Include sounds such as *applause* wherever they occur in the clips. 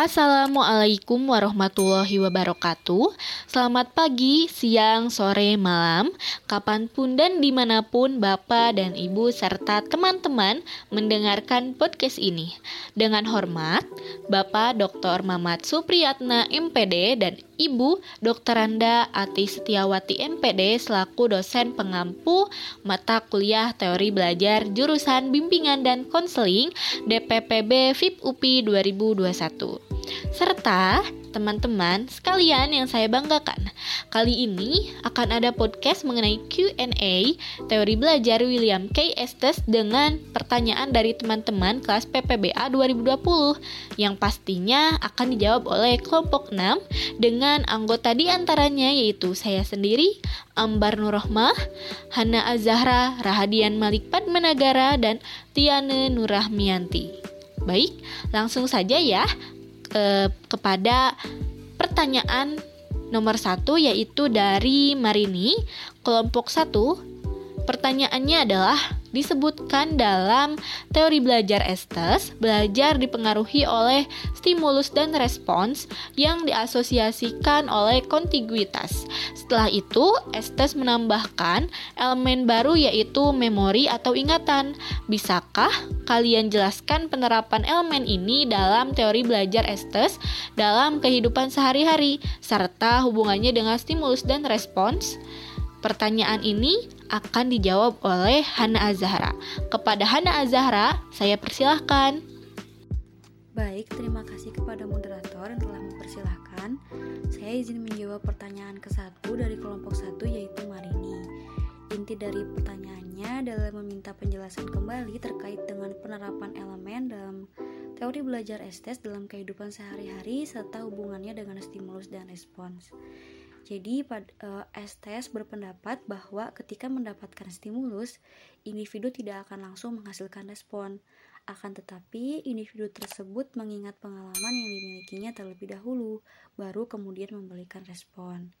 Assalamualaikum warahmatullahi wabarakatuh Selamat pagi, siang, sore, malam Kapan pun dan di mana pun Bapak dan Ibu serta teman-teman mendengarkan podcast ini Dengan hormat, Bapak Dr. Mamat Supriyatna MPD dan Ibu Dr. Anda Ati Setiawati MPD selaku dosen pengampu mata kuliah teori belajar jurusan bimbingan dan konseling DPPB FIP UPI 2021 serta teman-teman sekalian yang saya banggakan. Kali ini akan ada podcast mengenai Q&A teori belajar William K. Estes dengan pertanyaan dari teman-teman kelas PPBA 2020 yang pastinya akan dijawab oleh kelompok 6 dengan anggota di antaranya yaitu saya sendiri, Ambar Nurrohmah, Hana Azahra, Rahadian Malik Padmanagara, dan Tiane Nurahmianti. Baik, langsung saja ya ke kepada pertanyaan nomor satu yaitu dari Marini kelompok satu. Pertanyaannya adalah disebutkan dalam teori belajar Estes, belajar dipengaruhi oleh stimulus dan respons yang diasosiasikan oleh kontiguitas. Setelah itu, Estes menambahkan elemen baru yaitu memori atau ingatan. Bisakah kalian jelaskan penerapan elemen ini dalam teori belajar Estes dalam kehidupan sehari-hari serta hubungannya dengan stimulus dan respons? Pertanyaan ini akan dijawab oleh Hana Azahra. Kepada Hana Azahra, saya persilahkan. Baik, terima kasih kepada moderator yang telah mempersilahkan. Saya izin menjawab pertanyaan ke satu dari kelompok satu yaitu Marini. Inti dari pertanyaannya adalah meminta penjelasan kembali terkait dengan penerapan elemen dalam teori belajar estes dalam kehidupan sehari-hari serta hubungannya dengan stimulus dan respons. Jadi uh, Estes berpendapat bahwa ketika mendapatkan stimulus, individu tidak akan langsung menghasilkan respon. Akan tetapi, individu tersebut mengingat pengalaman yang dimilikinya terlebih dahulu, baru kemudian memberikan respon.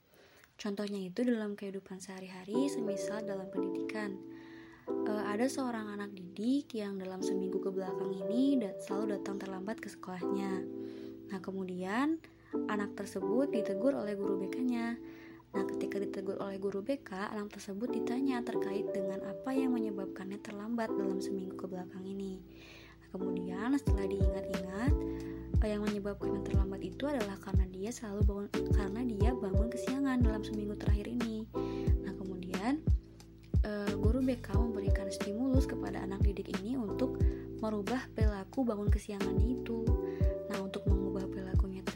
Contohnya itu dalam kehidupan sehari-hari, semisal dalam pendidikan. Uh, ada seorang anak didik yang dalam seminggu ke belakang ini selalu datang terlambat ke sekolahnya. Nah, kemudian Anak tersebut ditegur oleh guru BK-nya. Nah, ketika ditegur oleh guru BK, anak tersebut ditanya terkait dengan apa yang menyebabkannya terlambat dalam seminggu ke belakang ini. Nah, kemudian setelah diingat-ingat, yang menyebabkan terlambat itu adalah karena dia selalu bangun karena dia bangun kesiangan dalam seminggu terakhir ini. Nah, kemudian eh, guru BK memberikan stimulus kepada anak didik ini untuk merubah perilaku bangun kesiangannya itu. Nah, untuk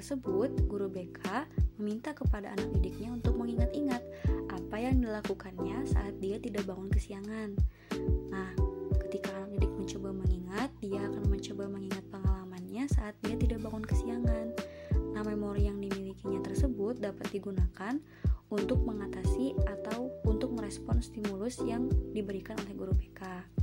tersebut, guru BK meminta kepada anak didiknya untuk mengingat-ingat apa yang dilakukannya saat dia tidak bangun kesiangan. Nah, ketika anak didik mencoba mengingat, dia akan mencoba mengingat pengalamannya saat dia tidak bangun kesiangan. Nah, memori yang dimilikinya tersebut dapat digunakan untuk mengatasi atau untuk merespon stimulus yang diberikan oleh guru BK.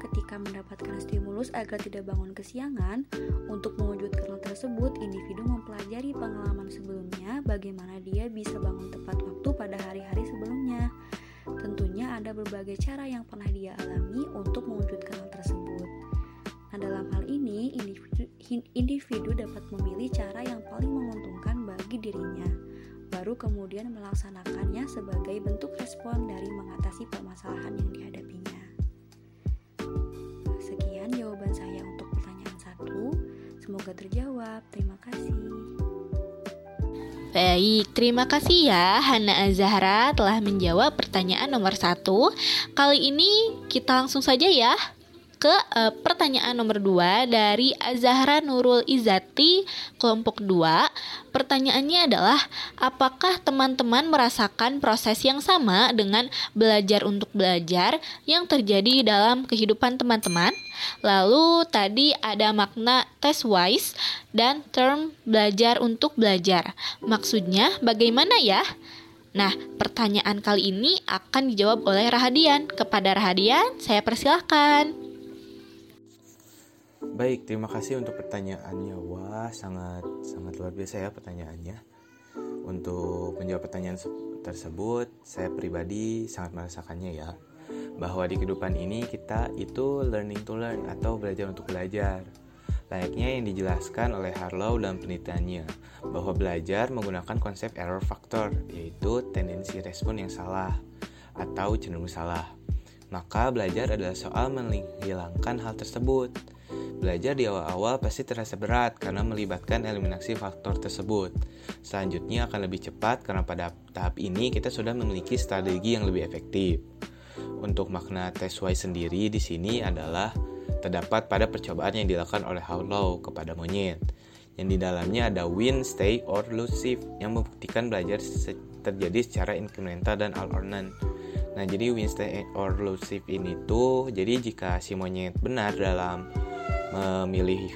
Ketika mendapatkan stimulus agar tidak bangun kesiangan, untuk mewujudkan hal tersebut, individu mempelajari pengalaman sebelumnya bagaimana dia bisa bangun tepat waktu pada hari-hari sebelumnya. Tentunya ada berbagai cara yang pernah dia alami untuk mewujudkan hal tersebut. Nah, dalam hal ini, individu, individu dapat memilih cara yang paling menguntungkan bagi dirinya, baru kemudian melaksanakannya sebagai bentuk respon dari mengatasi permasalahan yang dihadapinya. Semoga terjawab. Terima kasih. Baik, terima kasih ya Hana Azahra telah menjawab pertanyaan nomor satu. Kali ini kita langsung saja ya ke uh, pertanyaan nomor 2 dari Azahra Nurul Izati kelompok 2. Pertanyaannya adalah apakah teman-teman merasakan proses yang sama dengan belajar untuk belajar yang terjadi dalam kehidupan teman-teman? Lalu tadi ada makna test wise dan term belajar untuk belajar. Maksudnya bagaimana ya? Nah, pertanyaan kali ini akan dijawab oleh Rahadian. Kepada Rahadian, saya persilahkan. Baik, terima kasih untuk pertanyaannya. Wah, sangat sangat luar biasa ya pertanyaannya. Untuk menjawab pertanyaan tersebut, saya pribadi sangat merasakannya ya. Bahwa di kehidupan ini kita itu learning to learn atau belajar untuk belajar. layaknya yang dijelaskan oleh Harlow dalam penelitiannya, bahwa belajar menggunakan konsep error factor, yaitu tendensi respon yang salah atau cenderung salah. Maka belajar adalah soal menghilangkan hal tersebut. Belajar di awal-awal pasti terasa berat karena melibatkan eliminasi faktor tersebut. Selanjutnya akan lebih cepat karena pada tahap ini kita sudah memiliki strategi yang lebih efektif. Untuk makna tes Y sendiri di sini adalah terdapat pada percobaan yang dilakukan oleh Harlow kepada monyet. Yang di dalamnya ada win, stay, or lose shift yang membuktikan belajar terjadi secara incremental dan all or none. Nah, jadi win, stay, or lose shift ini tuh jadi jika si monyet benar dalam memilih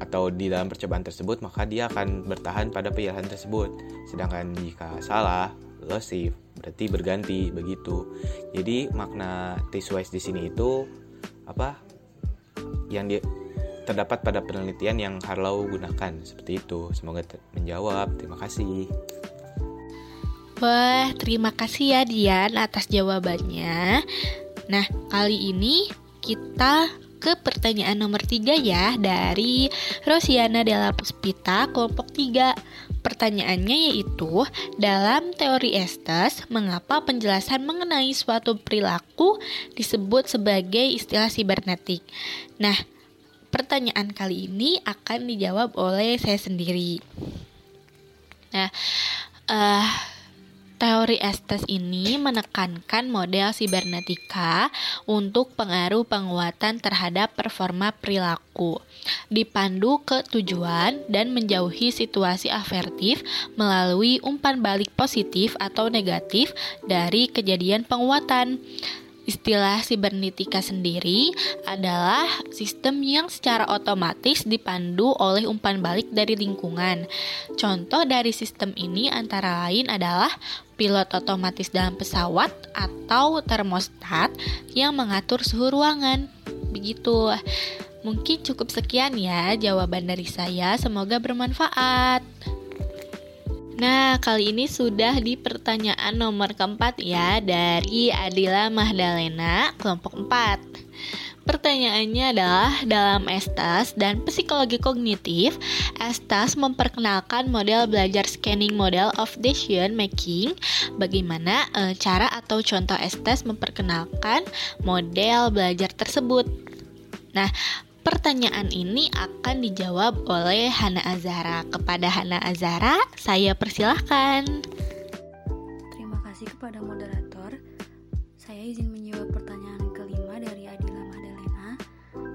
atau di dalam percobaan tersebut maka dia akan bertahan pada pilihan tersebut. Sedangkan jika salah, lose shift berarti berganti begitu. Jadi makna T-wise di sini itu apa yang dia terdapat pada penelitian yang Harlow gunakan seperti itu. Semoga menjawab. Terima kasih. Wah, terima kasih ya Dian atas jawabannya. Nah, kali ini kita ke pertanyaan nomor 3 ya dari Rosiana Della Puspita kelompok 3. Pertanyaannya yaitu, dalam teori Estes, mengapa penjelasan mengenai suatu perilaku disebut sebagai istilah sibernetik? Nah, pertanyaan kali ini akan dijawab oleh saya sendiri. Nah, uh, Teori Estes ini menekankan model sibernetika untuk pengaruh penguatan terhadap performa perilaku, dipandu ke tujuan dan menjauhi situasi avertif melalui umpan balik positif atau negatif dari kejadian penguatan. Istilah sibernetika sendiri adalah sistem yang secara otomatis dipandu oleh umpan balik dari lingkungan. Contoh dari sistem ini antara lain adalah pilot otomatis dalam pesawat atau termostat yang mengatur suhu ruangan. Begitu. Mungkin cukup sekian ya jawaban dari saya. Semoga bermanfaat. Nah, kali ini sudah di pertanyaan nomor keempat ya dari Adila Mahdalena, kelompok 4. Pertanyaannya adalah dalam Estas dan psikologi kognitif, Estas memperkenalkan model belajar scanning model of decision making. Bagaimana e, cara atau contoh Estas memperkenalkan model belajar tersebut? Nah, Pertanyaan ini akan dijawab oleh Hana Azara. Kepada Hana Azara, saya persilahkan. Terima kasih kepada moderator. Saya izin menjawab pertanyaan kelima dari Adila Madalena.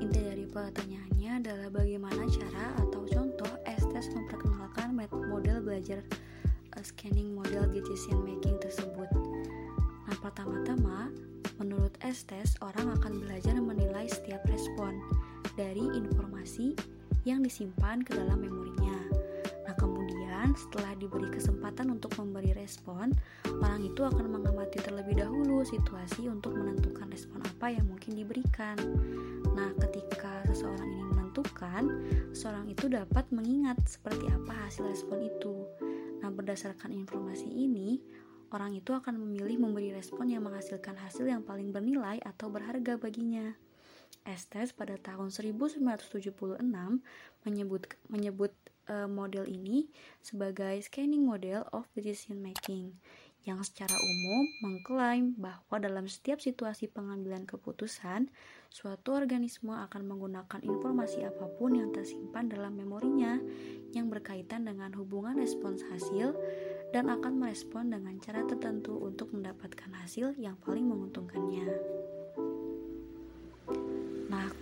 Inti dari pertanyaannya adalah bagaimana cara atau contoh Estes memperkenalkan model belajar uh, scanning model decision making tersebut. Nah, pertama-tama, menurut Estes, orang akan belajar menilai setiap respon dari informasi yang disimpan ke dalam memorinya. Nah, kemudian setelah diberi kesempatan untuk memberi respon, orang itu akan mengamati terlebih dahulu situasi untuk menentukan respon apa yang mungkin diberikan. Nah, ketika seseorang ini menentukan, seseorang itu dapat mengingat seperti apa hasil respon itu. Nah, berdasarkan informasi ini, orang itu akan memilih memberi respon yang menghasilkan hasil yang paling bernilai atau berharga baginya. Estes pada tahun 1976 menyebut menyebut uh, model ini sebagai scanning model of decision making yang secara umum mengklaim bahwa dalam setiap situasi pengambilan keputusan, suatu organisme akan menggunakan informasi apa pun yang tersimpan dalam memorinya yang berkaitan dengan hubungan respons hasil dan akan merespon dengan cara tertentu untuk mendapatkan hasil yang paling menguntungkannya.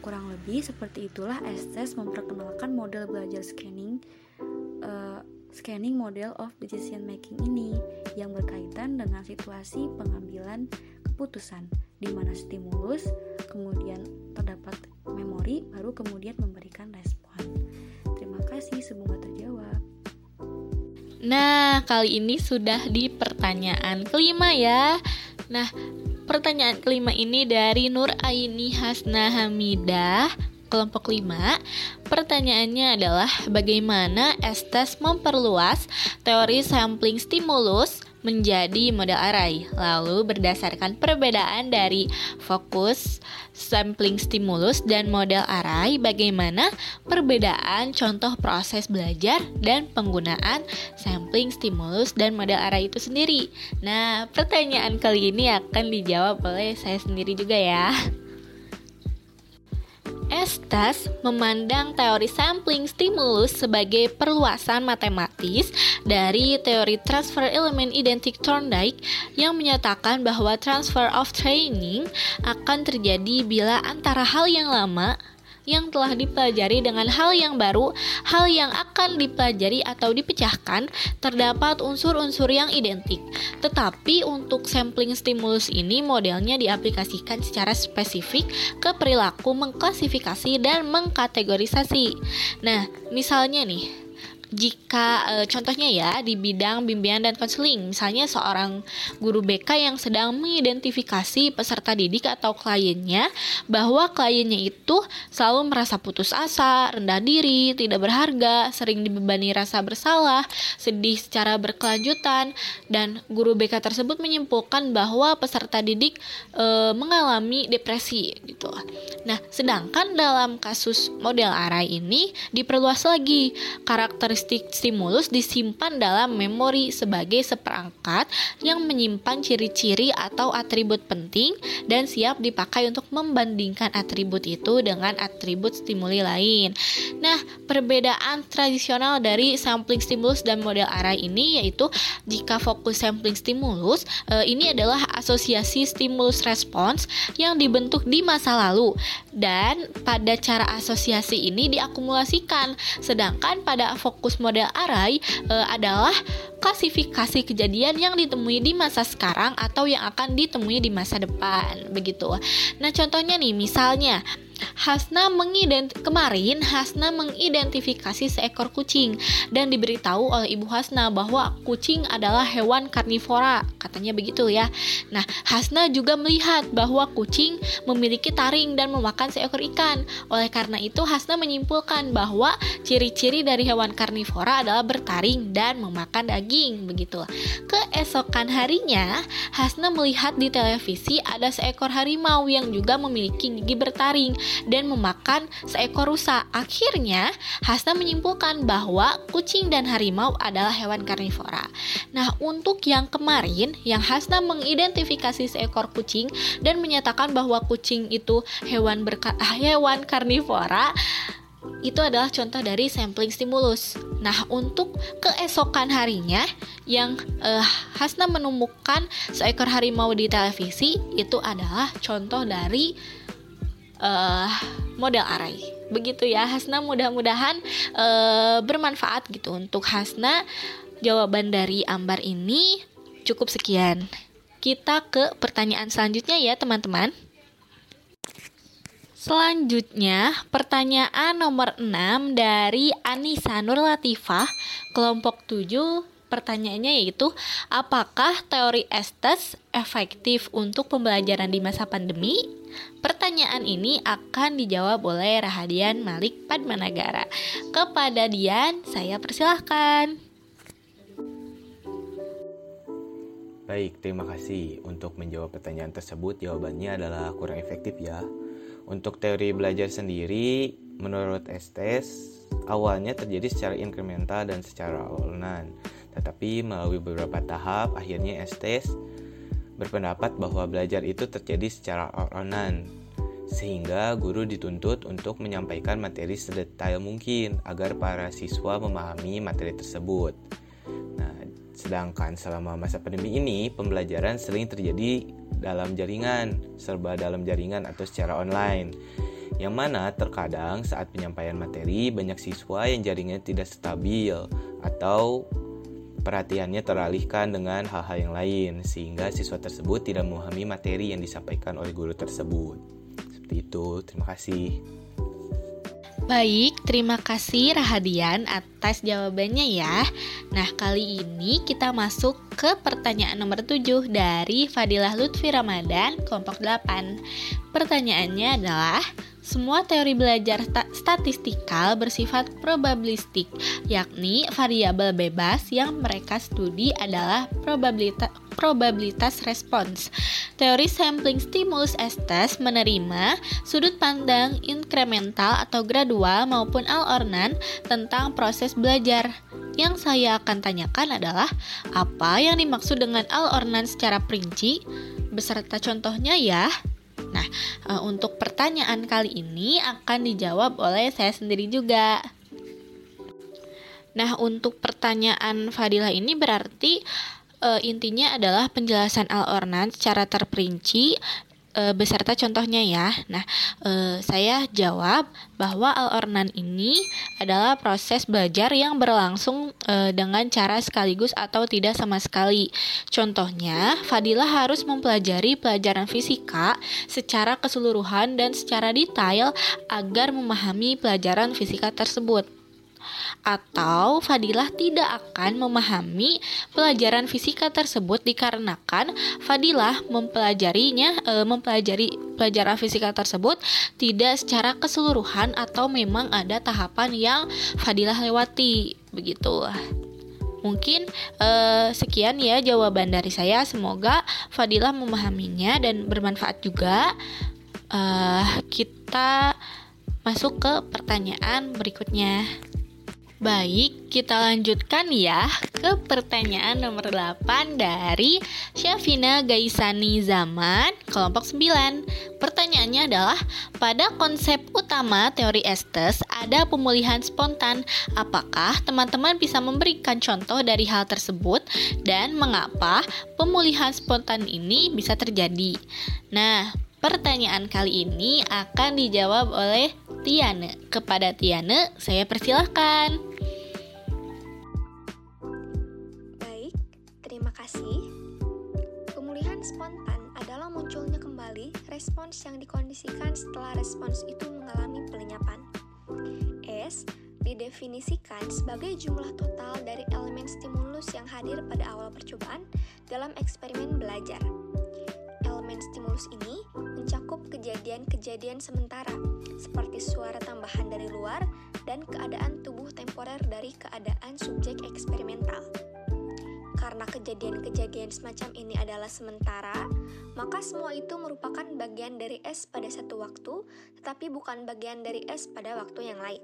Kurang lebih seperti itulah Estes memperkenalkan model belajar scanning uh, scanning model of decision making ini yang berkaitan dengan situasi pengambilan keputusan di mana stimulus, kemudian terdapat memori, baru kemudian memberikan respon. Terima kasih, semoga terjawab. Nah, kali ini sudah di pertanyaan kelima ya. Nah, Pertanyaan kelima ini dari Nur Aini Hasna Hamidah kelompok 5. Pertanyaannya adalah bagaimana Estes memperluas teori sampling stimulus menjadi model array. Lalu berdasarkan perbedaan dari fokus, sampling stimulus, dan model array, bagaimana perbedaan contoh proses belajar dan penggunaan sampling stimulus dan model array itu sendiri. Nah, pertanyaan kali ini akan dijawab oleh saya sendiri juga ya. Estes memandang teori sampling stimulus sebagai perluasan matematis dari teori transfer element identik Thorndike yang menyatakan bahwa transfer of training akan terjadi bila antara hal yang lama yang telah dipelajari dengan hal yang baru, hal yang akan dipelajari atau dipecahkan, terdapat unsur-unsur yang identik. Tetapi untuk sampling stimulus ini modelnya diaplikasikan secara spesifik ke perilaku mengklasifikasi dan mengkategorisasi. Nah, misalnya nih, jika e, contohnya ya di bidang bimbingan dan konseling, misalnya seorang guru BK yang sedang mengidentifikasi peserta didik atau kliennya bahwa kliennya itu selalu merasa putus asa, rendah diri, tidak berharga, sering dibebani rasa bersalah, sedih secara berkelanjutan dan guru BK tersebut menyimpulkan bahwa peserta didik e, mengalami depresi gitu. Nah, sedangkan dalam kasus model array ini diperluas lagi karakteristik stimulus disimpan dalam memori sebagai seperangkat yang menyimpan ciri-ciri atau atribut penting dan siap dipakai untuk membandingkan atribut itu dengan atribut stimuli lain. Nah, perbedaan tradisional dari sampling stimulus dan model array ini yaitu jika fokus sampling stimulus eh, ini adalah asosiasi stimulus respons yang dibentuk di masa lalu dan pada cara asosiasi ini diakumulasikan sedangkan pada fokus model array e, adalah klasifikasi kejadian yang ditemui di masa sekarang atau yang akan ditemui di masa depan begitu. Nah, contohnya nih misalnya Hasna mengident kemarin Hasna mengidentifikasi seekor kucing dan diberitahu oleh Ibu Hasna bahwa kucing adalah hewan karnivora, katanya begitu ya. Nah, Hasna juga melihat bahwa kucing memiliki taring dan memakan seekor ikan. Oleh karena itu, Hasna menyimpulkan bahwa ciri-ciri dari hewan karnivora adalah bertaring dan memakan daging, begitu. Keesokan harinya, Hasna melihat di televisi ada seekor harimau yang juga memiliki gigi bertaring dan memakan seekor rusa. Akhirnya, Hasna menyimpulkan bahwa kucing dan harimau adalah hewan karnivora. Nah, untuk yang kemarin, yang Hasna mengidentifikasi seekor kucing dan menyatakan bahwa kucing itu hewan berka *laughs* hewan karnivora, itu adalah contoh dari sampling stimulus. Nah, untuk keesokan harinya yang uh, Hasna menemukan seekor harimau di televisi itu adalah contoh dari uh, model array. Begitu ya Hasna, mudah-mudahan uh, bermanfaat gitu untuk Hasna. Jawaban dari Ambar ini cukup sekian. Kita ke pertanyaan selanjutnya ya, teman-teman. Selanjutnya, pertanyaan nomor 6 dari Anissa Nur Latifah, kelompok 7 pertanyaannya yaitu apakah teori Estes efektif untuk pembelajaran di masa pandemi? Pertanyaan ini akan dijawab oleh Rahadian Malik Padmanagara. Kepada Dian, saya persilahkan. Baik, terima kasih. Untuk menjawab pertanyaan tersebut, jawabannya adalah kurang efektif ya. Untuk teori belajar sendiri, menurut Estes, awalnya terjadi secara inkremental dan secara awalan tetapi melalui beberapa tahap, akhirnya Estes berpendapat bahwa belajar itu terjadi secara oronan, sehingga guru dituntut untuk menyampaikan materi sedetail mungkin agar para siswa memahami materi tersebut. Nah, sedangkan selama masa pandemi ini, pembelajaran sering terjadi dalam jaringan, serba dalam jaringan atau secara online. Yang mana terkadang saat penyampaian materi banyak siswa yang jaringannya tidak stabil atau perhatiannya teralihkan dengan hal-hal yang lain sehingga siswa tersebut tidak memahami materi yang disampaikan oleh guru tersebut. Seperti itu, terima kasih. Baik, terima kasih Rahadian atas jawabannya ya. Nah, kali ini kita masuk ke pertanyaan nomor 7 dari Fadilah Lutfi Ramadan, kelompok 8. Pertanyaannya adalah, Semua teori belajar statistikal bersifat probabilistik, yakni variabel bebas yang mereka studi adalah probabilitas probabilitas respons. Teori sampling stimulus S-test menerima sudut pandang inkremental atau gradual maupun Al-Ornan tentang proses belajar. Yang saya akan tanyakan adalah apa yang dimaksud dengan Al-Ornan secara perinci beserta contohnya ya. Nah, uh, untuk pertanyaan kali ini akan dijawab oleh saya sendiri juga. Nah, untuk pertanyaan Fadilah ini berarti uh, intinya adalah penjelasan Al-Ornan secara terperinci e, beserta contohnya ya. Nah, e, saya jawab bahwa Al-Ornan ini adalah proses belajar yang berlangsung e, dengan cara sekaligus atau tidak sama sekali. Contohnya, Fadilah harus mempelajari pelajaran fisika secara keseluruhan dan secara detail agar memahami pelajaran fisika tersebut atau Fadilah tidak akan memahami pelajaran fisika tersebut dikarenakan Fadilah mempelajarinya e, mempelajari pelajaran fisika tersebut tidak secara keseluruhan atau memang ada tahapan yang Fadilah lewati begitu. Mungkin eh, sekian ya jawaban dari saya. Semoga Fadilah memahaminya dan bermanfaat juga. Eh, kita masuk ke pertanyaan berikutnya. Baik, kita lanjutkan ya ke pertanyaan nomor 8 dari Syafina Gaisani Zaman, kelompok 9. Pertanyaannya adalah, pada konsep utama teori Estes ada pemulihan spontan. Apakah teman-teman bisa memberikan contoh dari hal tersebut dan mengapa pemulihan spontan ini bisa terjadi? Nah, Pertanyaan kali ini akan dijawab oleh Tiane. Kepada Tiane, saya persilahkan. Respons yang dikondisikan setelah respons itu mengalami pelenyapan. S didefinisikan sebagai jumlah total dari elemen stimulus yang hadir pada awal percobaan dalam eksperimen belajar elemen stimulus ini mencakup kejadian-kejadian sementara, seperti suara tambahan dari luar dan keadaan tubuh temporer dari keadaan subjek eksperimental. Karena kejadian-kejadian semacam ini adalah sementara, maka semua itu merupakan bagian dari S pada satu waktu, tetapi bukan bagian dari S pada waktu yang lain.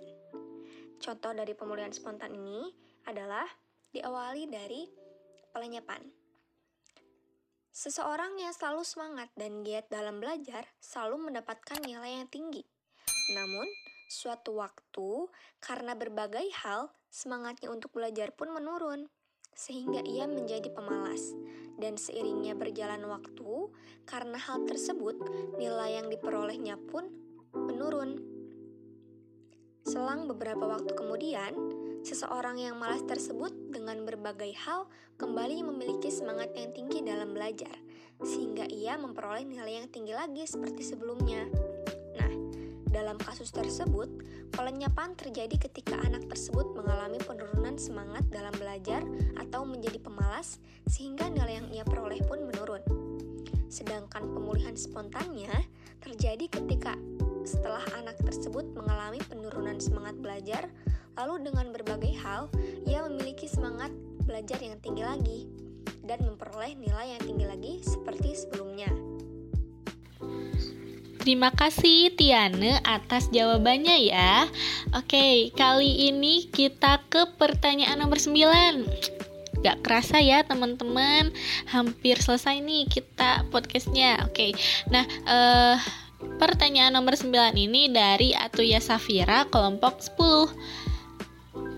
Contoh dari pemulihan spontan ini adalah diawali dari pelenyapan. Seseorang yang selalu semangat dan giat dalam belajar selalu mendapatkan nilai yang tinggi. Namun, suatu waktu, karena berbagai hal, semangatnya untuk belajar pun menurun, sehingga ia menjadi pemalas. Dan seiringnya berjalan waktu, karena hal tersebut, nilai yang diperolehnya pun menurun. Selang beberapa waktu kemudian, seseorang yang malas tersebut dengan berbagai hal kembali memiliki semangat yang tinggi dalam belajar, sehingga ia memperoleh nilai yang tinggi lagi seperti sebelumnya. Dalam kasus tersebut, pelenyapan terjadi ketika anak tersebut mengalami penurunan semangat dalam belajar atau menjadi pemalas, sehingga nilai yang ia peroleh pun menurun. Sedangkan pemulihan spontannya terjadi ketika setelah anak tersebut mengalami penurunan semangat belajar Lalu dengan berbagai hal, ia memiliki semangat belajar yang tinggi lagi dan memperoleh nilai yang tinggi lagi seperti sebelumnya. Terima kasih Tiane atas jawabannya ya. Oke, kali ini kita ke pertanyaan nomor 9. Gak kerasa ya teman-teman, hampir selesai nih kita podcastnya. Oke, nah uh, pertanyaan nomor 9 ini dari Atuya Safira kelompok 10.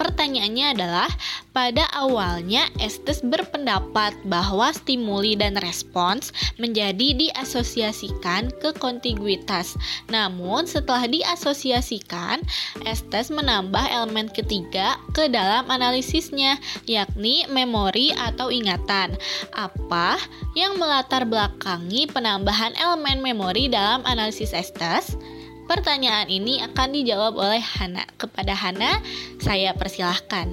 Pertanyaannya adalah, pada awalnya Estes berpendapat bahwa stimuli dan respons menjadi diasosiasikan ke kontiguitas. Namun, setelah diasosiasikan, Estes menambah elemen ketiga ke dalam analisisnya, yakni memori atau ingatan. Apa yang melatar belakangi penambahan elemen memori dalam analisis Estes? Pertanyaan ini akan dijawab oleh Hana. Kepada Hana, saya persilahkan.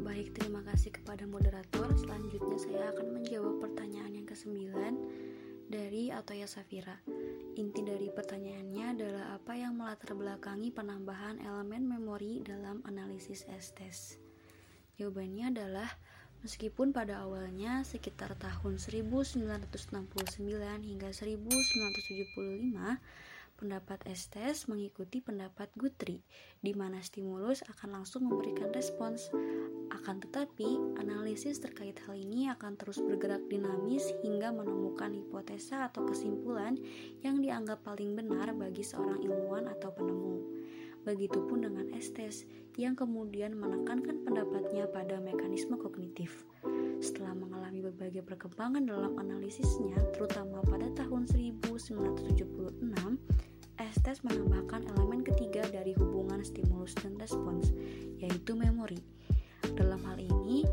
Baik, terima kasih kepada moderator. Selanjutnya saya akan menjawab pertanyaan yang ke-9 dari atau Yasafira. Inti dari pertanyaannya adalah apa yang melatar belakangi penambahan elemen memori dalam analisis S-test. Jawabannya adalah Meskipun pada awalnya sekitar tahun 1969 hingga 1975 pendapat Estes mengikuti pendapat Guthrie, di mana stimulus akan langsung memberikan respons. Akan tetapi, analisis terkait hal ini akan terus bergerak dinamis hingga menemukan hipotesa atau kesimpulan yang dianggap paling benar bagi seorang ilmuwan atau penemu. Begitupun dengan Estes, yang kemudian menekankan pendapatnya pada mekanisme kognitif. Setelah mengalami berbagai perkembangan dalam analisisnya, terutama pada tahun 1976, Estes menambahkan elemen ketiga dari hubungan stimulus dan respons, yaitu memori. Dalam hal ini,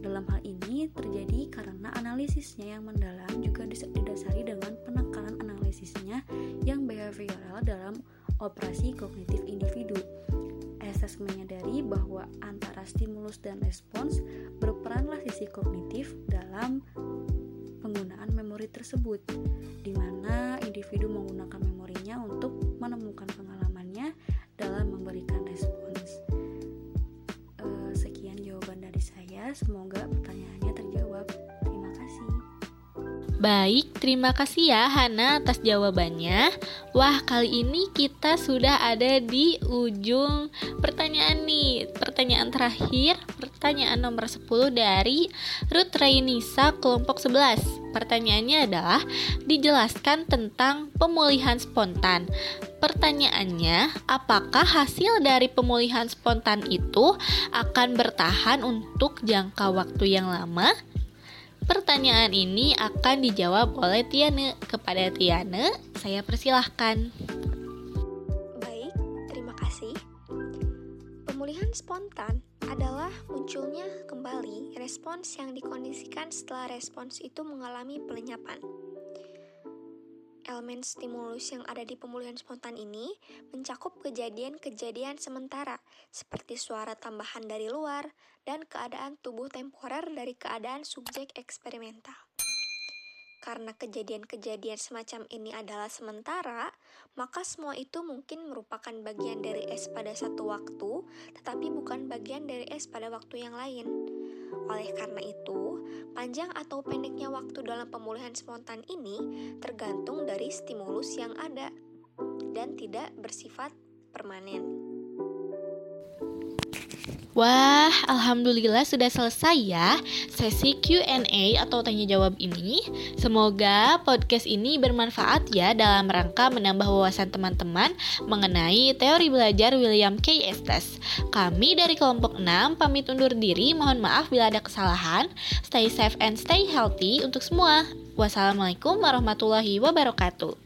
dalam hal ini terjadi karena analisisnya yang mendalam juga didasari dengan penekanan analisisnya yang behavioral dalam operasi kognitif individu. Estes menyadari bahwa antara stimulus dan respons berperanlah sisi kognitif dalam penggunaan memori tersebut, di mana individu menggunakan memorinya untuk menemukan pengalamannya dalam memberikan respons. E, sekian jawaban dari saya, semoga pertanyaannya terjawab. Terima kasih. Baik, terima kasih ya Hana atas jawabannya. Wah, kali ini kita sudah ada di ujung pertanyaan nih. Pertanyaan terakhir, pertanyaan nomor 10 dari Ruth Rainisa kelompok 11. Pertanyaannya adalah dijelaskan tentang pemulihan spontan. Pertanyaannya, apakah hasil dari pemulihan spontan itu akan bertahan untuk jangka waktu yang lama? Pertanyaan ini akan dijawab oleh Tiane. Kepada Tiane, saya persilahkan. Baik, terima kasih. Pemulihan spontan adalah munculnya kembali respons yang dikondisikan setelah respons itu mengalami pelenyapan. Elemen stimulus yang ada di pemulihan spontan ini mencakup kejadian-kejadian sementara, seperti suara tambahan dari luar dan keadaan tubuh temporer dari keadaan subjek eksperimental. Karena kejadian-kejadian semacam ini adalah sementara, maka semua itu mungkin merupakan bagian dari S pada satu waktu, tetapi bukan bagian dari S pada waktu yang lain. Oleh karena itu, panjang atau pendeknya waktu dalam pemulihan spontan ini tergantung dari stimulus yang ada dan tidak bersifat permanen. Wah, alhamdulillah sudah selesai ya sesi Q&A atau tanya jawab ini. Semoga podcast ini bermanfaat ya dalam rangka menambah wawasan teman-teman mengenai teori belajar William K. Estes. Kami dari kelompok 6 pamit undur diri. Mohon maaf bila ada kesalahan. Stay safe and stay healthy untuk semua. Wassalamualaikum warahmatullahi wabarakatuh.